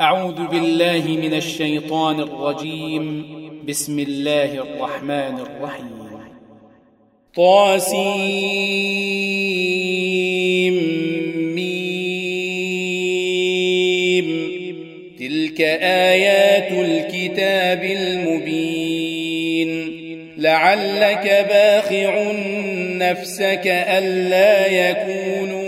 أعوذ بالله من الشيطان الرجيم. بسم الله الرحمن الرحيم. طاسيم. ميم. تلك آيات الكتاب المبين. لعلك باخع نفسك ألا يكونوا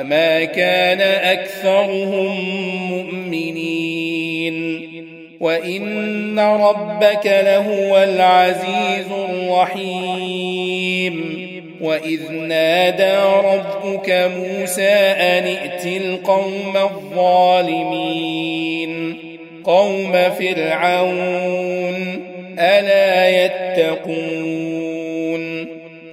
وما كان أكثرهم مؤمنين وإن ربك لهو العزيز الرحيم وإذ نادى ربك موسى أن ائت القوم الظالمين قوم فرعون ألا يتقون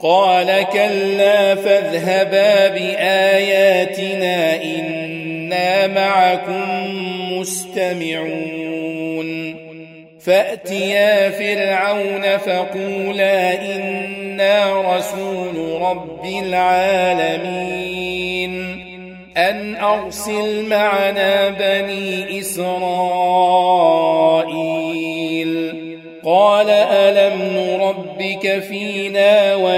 قال كلا فاذهبا بآياتنا إنا معكم مستمعون فأتيا فرعون فقولا إنا رسول رب العالمين أن أرسل معنا بني إسرائيل قال ألم نربك فينا وليدا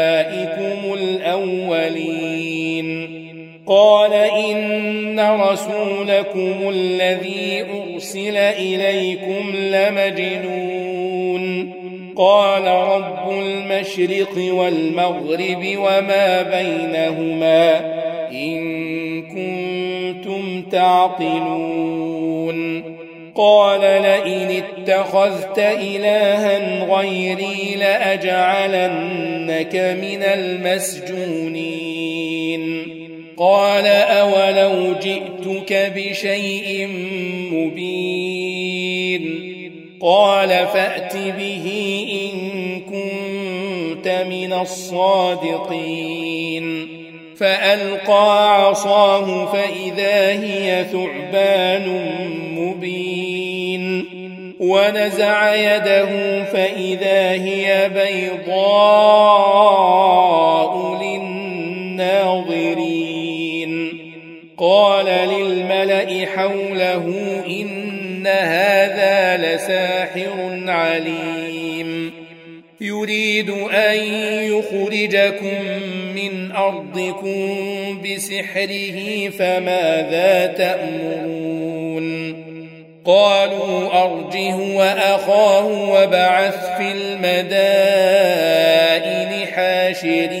قال إن رسولكم الذي أرسل إليكم لمجنون. قال رب المشرق والمغرب وما بينهما إن كنتم تعقلون. قال لئن اتخذت إلها غيري لأجعلنك من المسجونين. قال أولو جئتك بشيء مبين قال فأت به إن كنت من الصادقين فألقى عصاه فإذا هي ثعبان مبين ونزع يده فإذا هي بيضاء حوله إن هذا لساحر عليم. يريد أن يخرجكم من أرضكم بسحره فماذا تأمرون؟ قالوا أرجه وأخاه وبعث في المدائن حاشرين.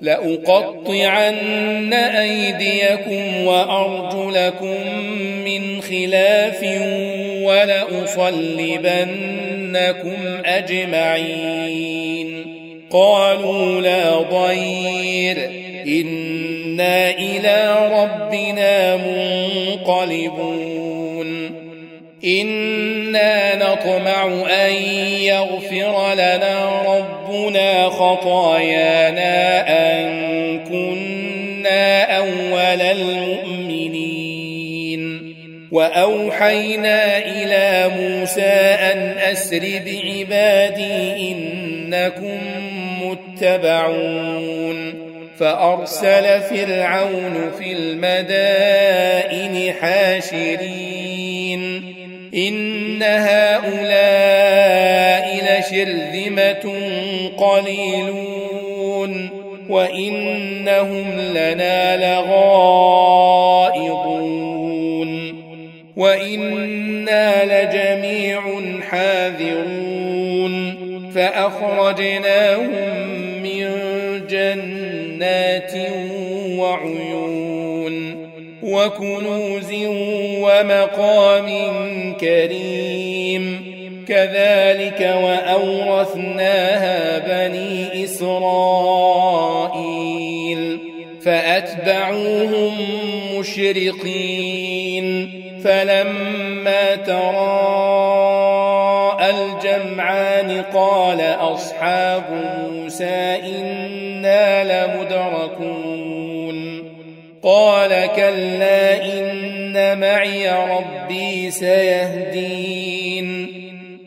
لأقطعن أيديكم وأرجلكم من خلاف ولأصلبنكم أجمعين. قالوا لا ضير. إنا إلى ربنا منقلبون. إنا نطمع أن يغفر لنا ربنا خطايانا أن كنا أول المؤمنين وأوحينا إلى موسى أن أسر بعبادي إنكم متبعون فأرسل فرعون في المدائن حاشرين إن هؤلاء لشرذمة قليلون وإنهم لنا لغائضون وإنا لجميع حاذرون فأخرجناهم من جنات وعيون وكنوز ومقام كريم كذلك وأورثناها بني إسرائيل فأتبعوهم مشرقين فلما تراءى الجمعان قال أصحاب موسى إنا لمدركون قال كلا إن معي ربي سيهدين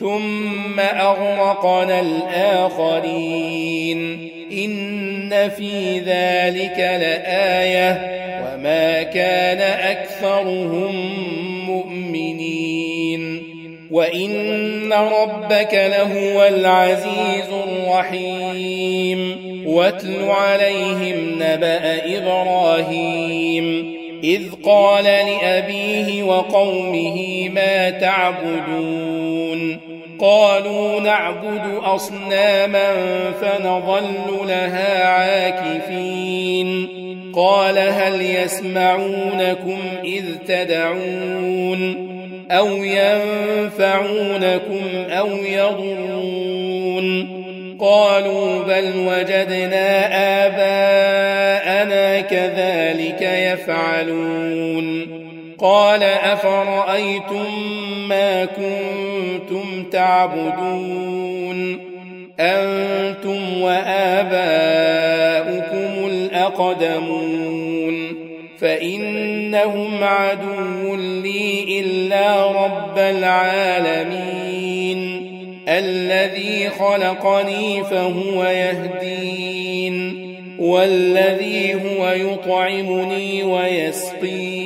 ثم أغرقنا الآخرين. إن في ذلك لآية. وما كان أكثرهم مؤمنين. وإن ربك لهو العزيز الرحيم. واتل عليهم نبأ إبراهيم. إذ قال لأبيه وقومه ما تعبدون. قالوا نعبد أصناما فنظل لها عاكفين. قال هل يسمعونكم إذ تدعون أو ينفعونكم أو يضرون؟ قالوا بل وجدنا آباءنا كذلك يفعلون. قال أفرأيتم ما كنتم تعبدون. أنتم وآباؤكم الأقدمون. فإنهم عدو لي إلا رب العالمين. الذي خلقني فهو يهدين. والذي هو يطعمني ويسقين.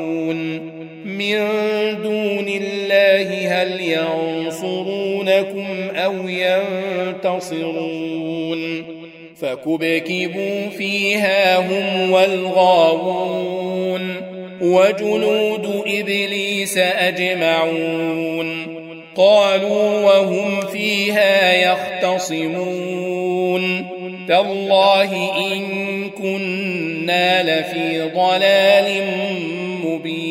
من دون الله هل ينصرونكم أو ينتصرون فكبكبوا فيها هم والغاوون وجنود إبليس أجمعون قالوا وهم فيها يختصمون تالله إن كنا لفي ضلال مبين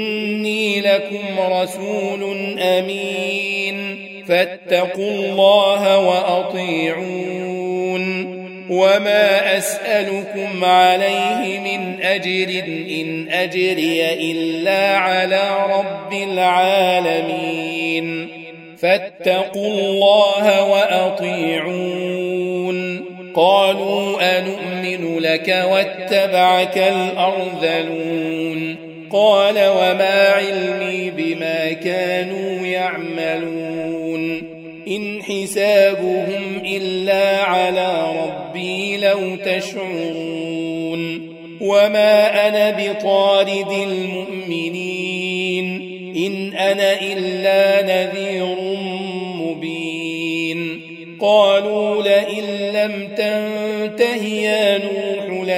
لكم رسول أمين. فاتقوا الله وأطيعون. وما أسألكم عليه من أجر إن أجري إلا على رب العالمين. فاتقوا الله وأطيعون. قالوا أنؤمن لك واتبعك الأرذلون. قال وما علمي بما كانوا يعملون إن حسابهم إلا على ربي لو تشعرون وما أنا بطارد المؤمنين إن أنا إلا نذير مبين قالوا لئن لم تنته يا نوح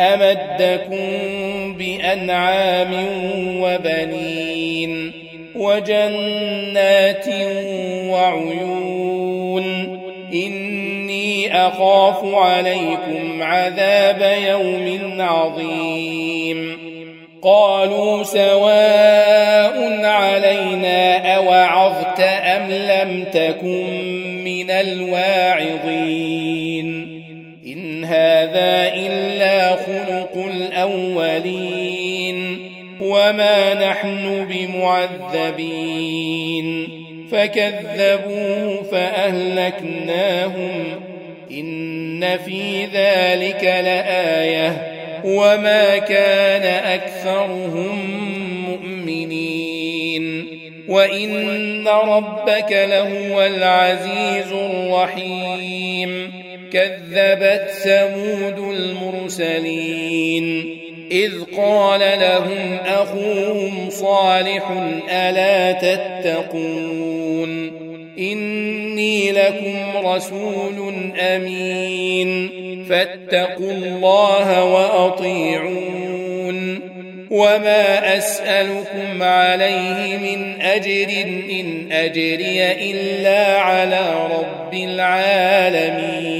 أمدكم بأنعام وبنين وجنات وعيون إني أخاف عليكم عذاب يوم عظيم. قالوا سواء علينا أوعظت أم لم تكن من الواعظين. إن هذا خلق الأولين وما نحن بمعذبين فكذبوه فأهلكناهم إن في ذلك لآية وما كان أكثرهم مؤمنين وإن ربك لهو العزيز الرحيم كذبت ثمود المرسلين. إذ قال لهم أخوهم صالح ألا تتقون؟ إني لكم رسول أمين. فاتقوا الله وأطيعون. وما أسألكم عليه من أجر إن أجري إلا على رب العالمين.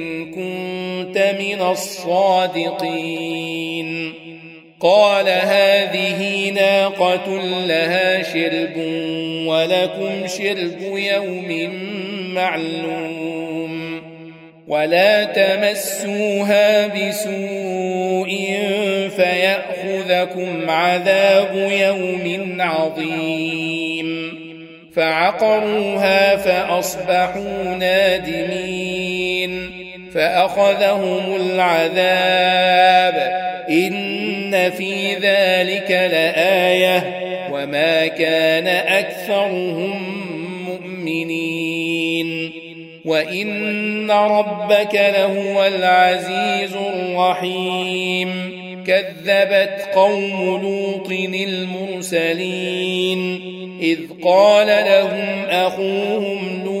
كنت من الصادقين. قال هذه ناقة لها شرب ولكم شرب يوم معلوم. ولا تمسوها بسوء فيأخذكم عذاب يوم عظيم. فعقروها فأصبحوا نادمين. فأخذهم العذاب. إن في ذلك لآية. وما كان أكثرهم مؤمنين. وإن ربك لهو العزيز الرحيم. كذبت قوم لوط المرسلين. إذ قال لهم أخوهم لوط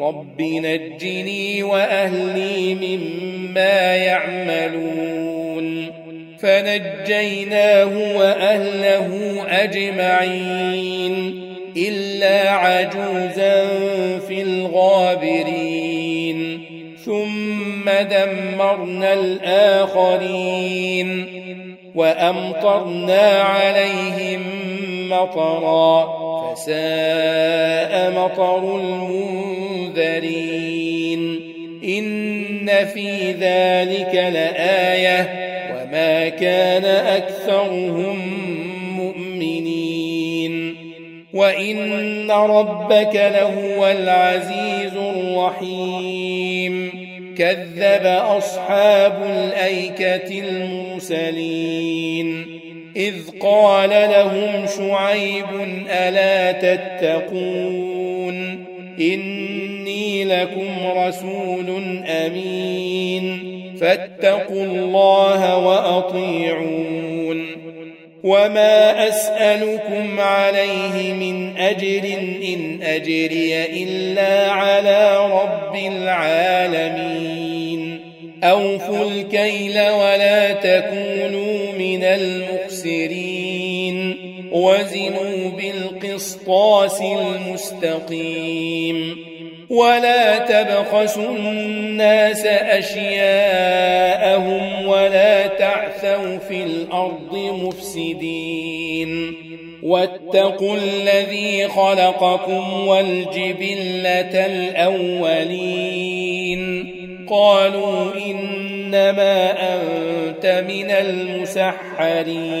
رب نجني وأهلي مما يعملون فنجيناه وأهله أجمعين إلا عجوزا في الغابرين ثم دمرنا الآخرين وأمطرنا عليهم مطرا فساء مطر المنذرين إن في ذلك لآية وما كان أكثرهم مؤمنين. وإن ربك لهو العزيز الرحيم. كذب أصحاب الأيكة المرسلين. إذ قال لهم شعيب ألا تتقون؟ لكم رسول أمين. فاتقوا الله وأطيعون. وما أسألكم عليه من أجر إن أجري إلا على رب العالمين. أوفوا الكيل ولا تكونوا من المخسرين. وزنوا بالقسطاس المستقيم. ولا تبخسوا الناس أشياءهم ولا تعثوا في الأرض مفسدين. واتقوا الذي خلقكم والجبلة الأولين. قالوا إنما أنت من المسحرين.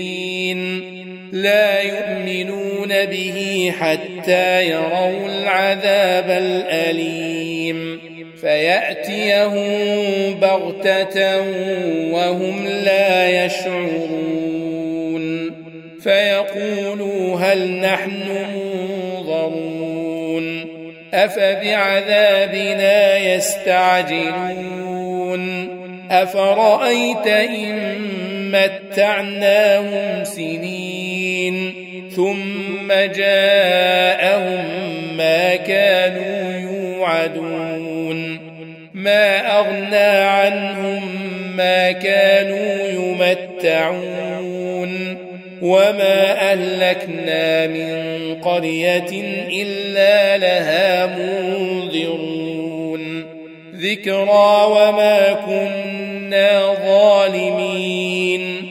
لا يؤمنون به حتى يروا العذاب الأليم. فيأتيهم بغتة وهم لا يشعرون. فيقولوا هل نحن منظرون؟ أفبعذابنا يستعجلون؟ أفرأيت إن متعناهم سنين؟ ثم جاءهم ما كانوا يوعدون. ما أغنى عنهم ما كانوا يمتعون. وما أهلكنا من قرية إلا لها منذرون. ذكرى وما كنا ظالمين.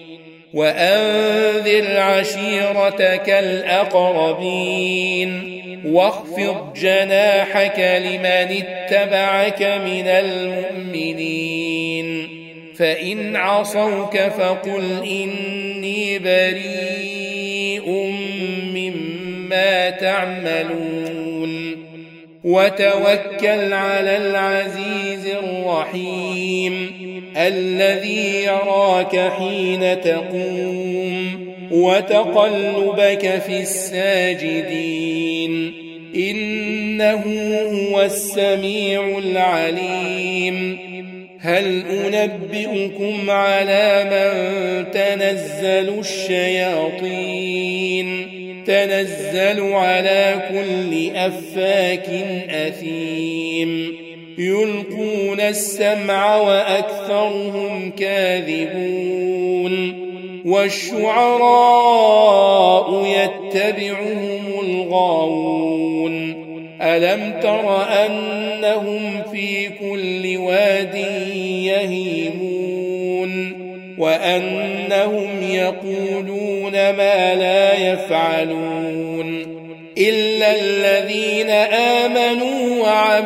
وأنذر عشيرتك الأقربين واخفض جناحك لمن اتبعك من المؤمنين فإن عصوك فقل إني بريء مما تعملون وتوكل على العزيز الرحيم الذي يراك حين تقوم وتقلبك في الساجدين. إنه هو السميع العليم. هل أنبئكم على من تنزل الشياطين؟ تنزل على كل أفاك أثيم. يلقون السمع وأكثرهم كاذبون والشعراء يتبعهم الغاوون ألم تر أنهم في كل واد يهيمون وأنهم يقولون ما لا يفعلون إلا الذين آمنوا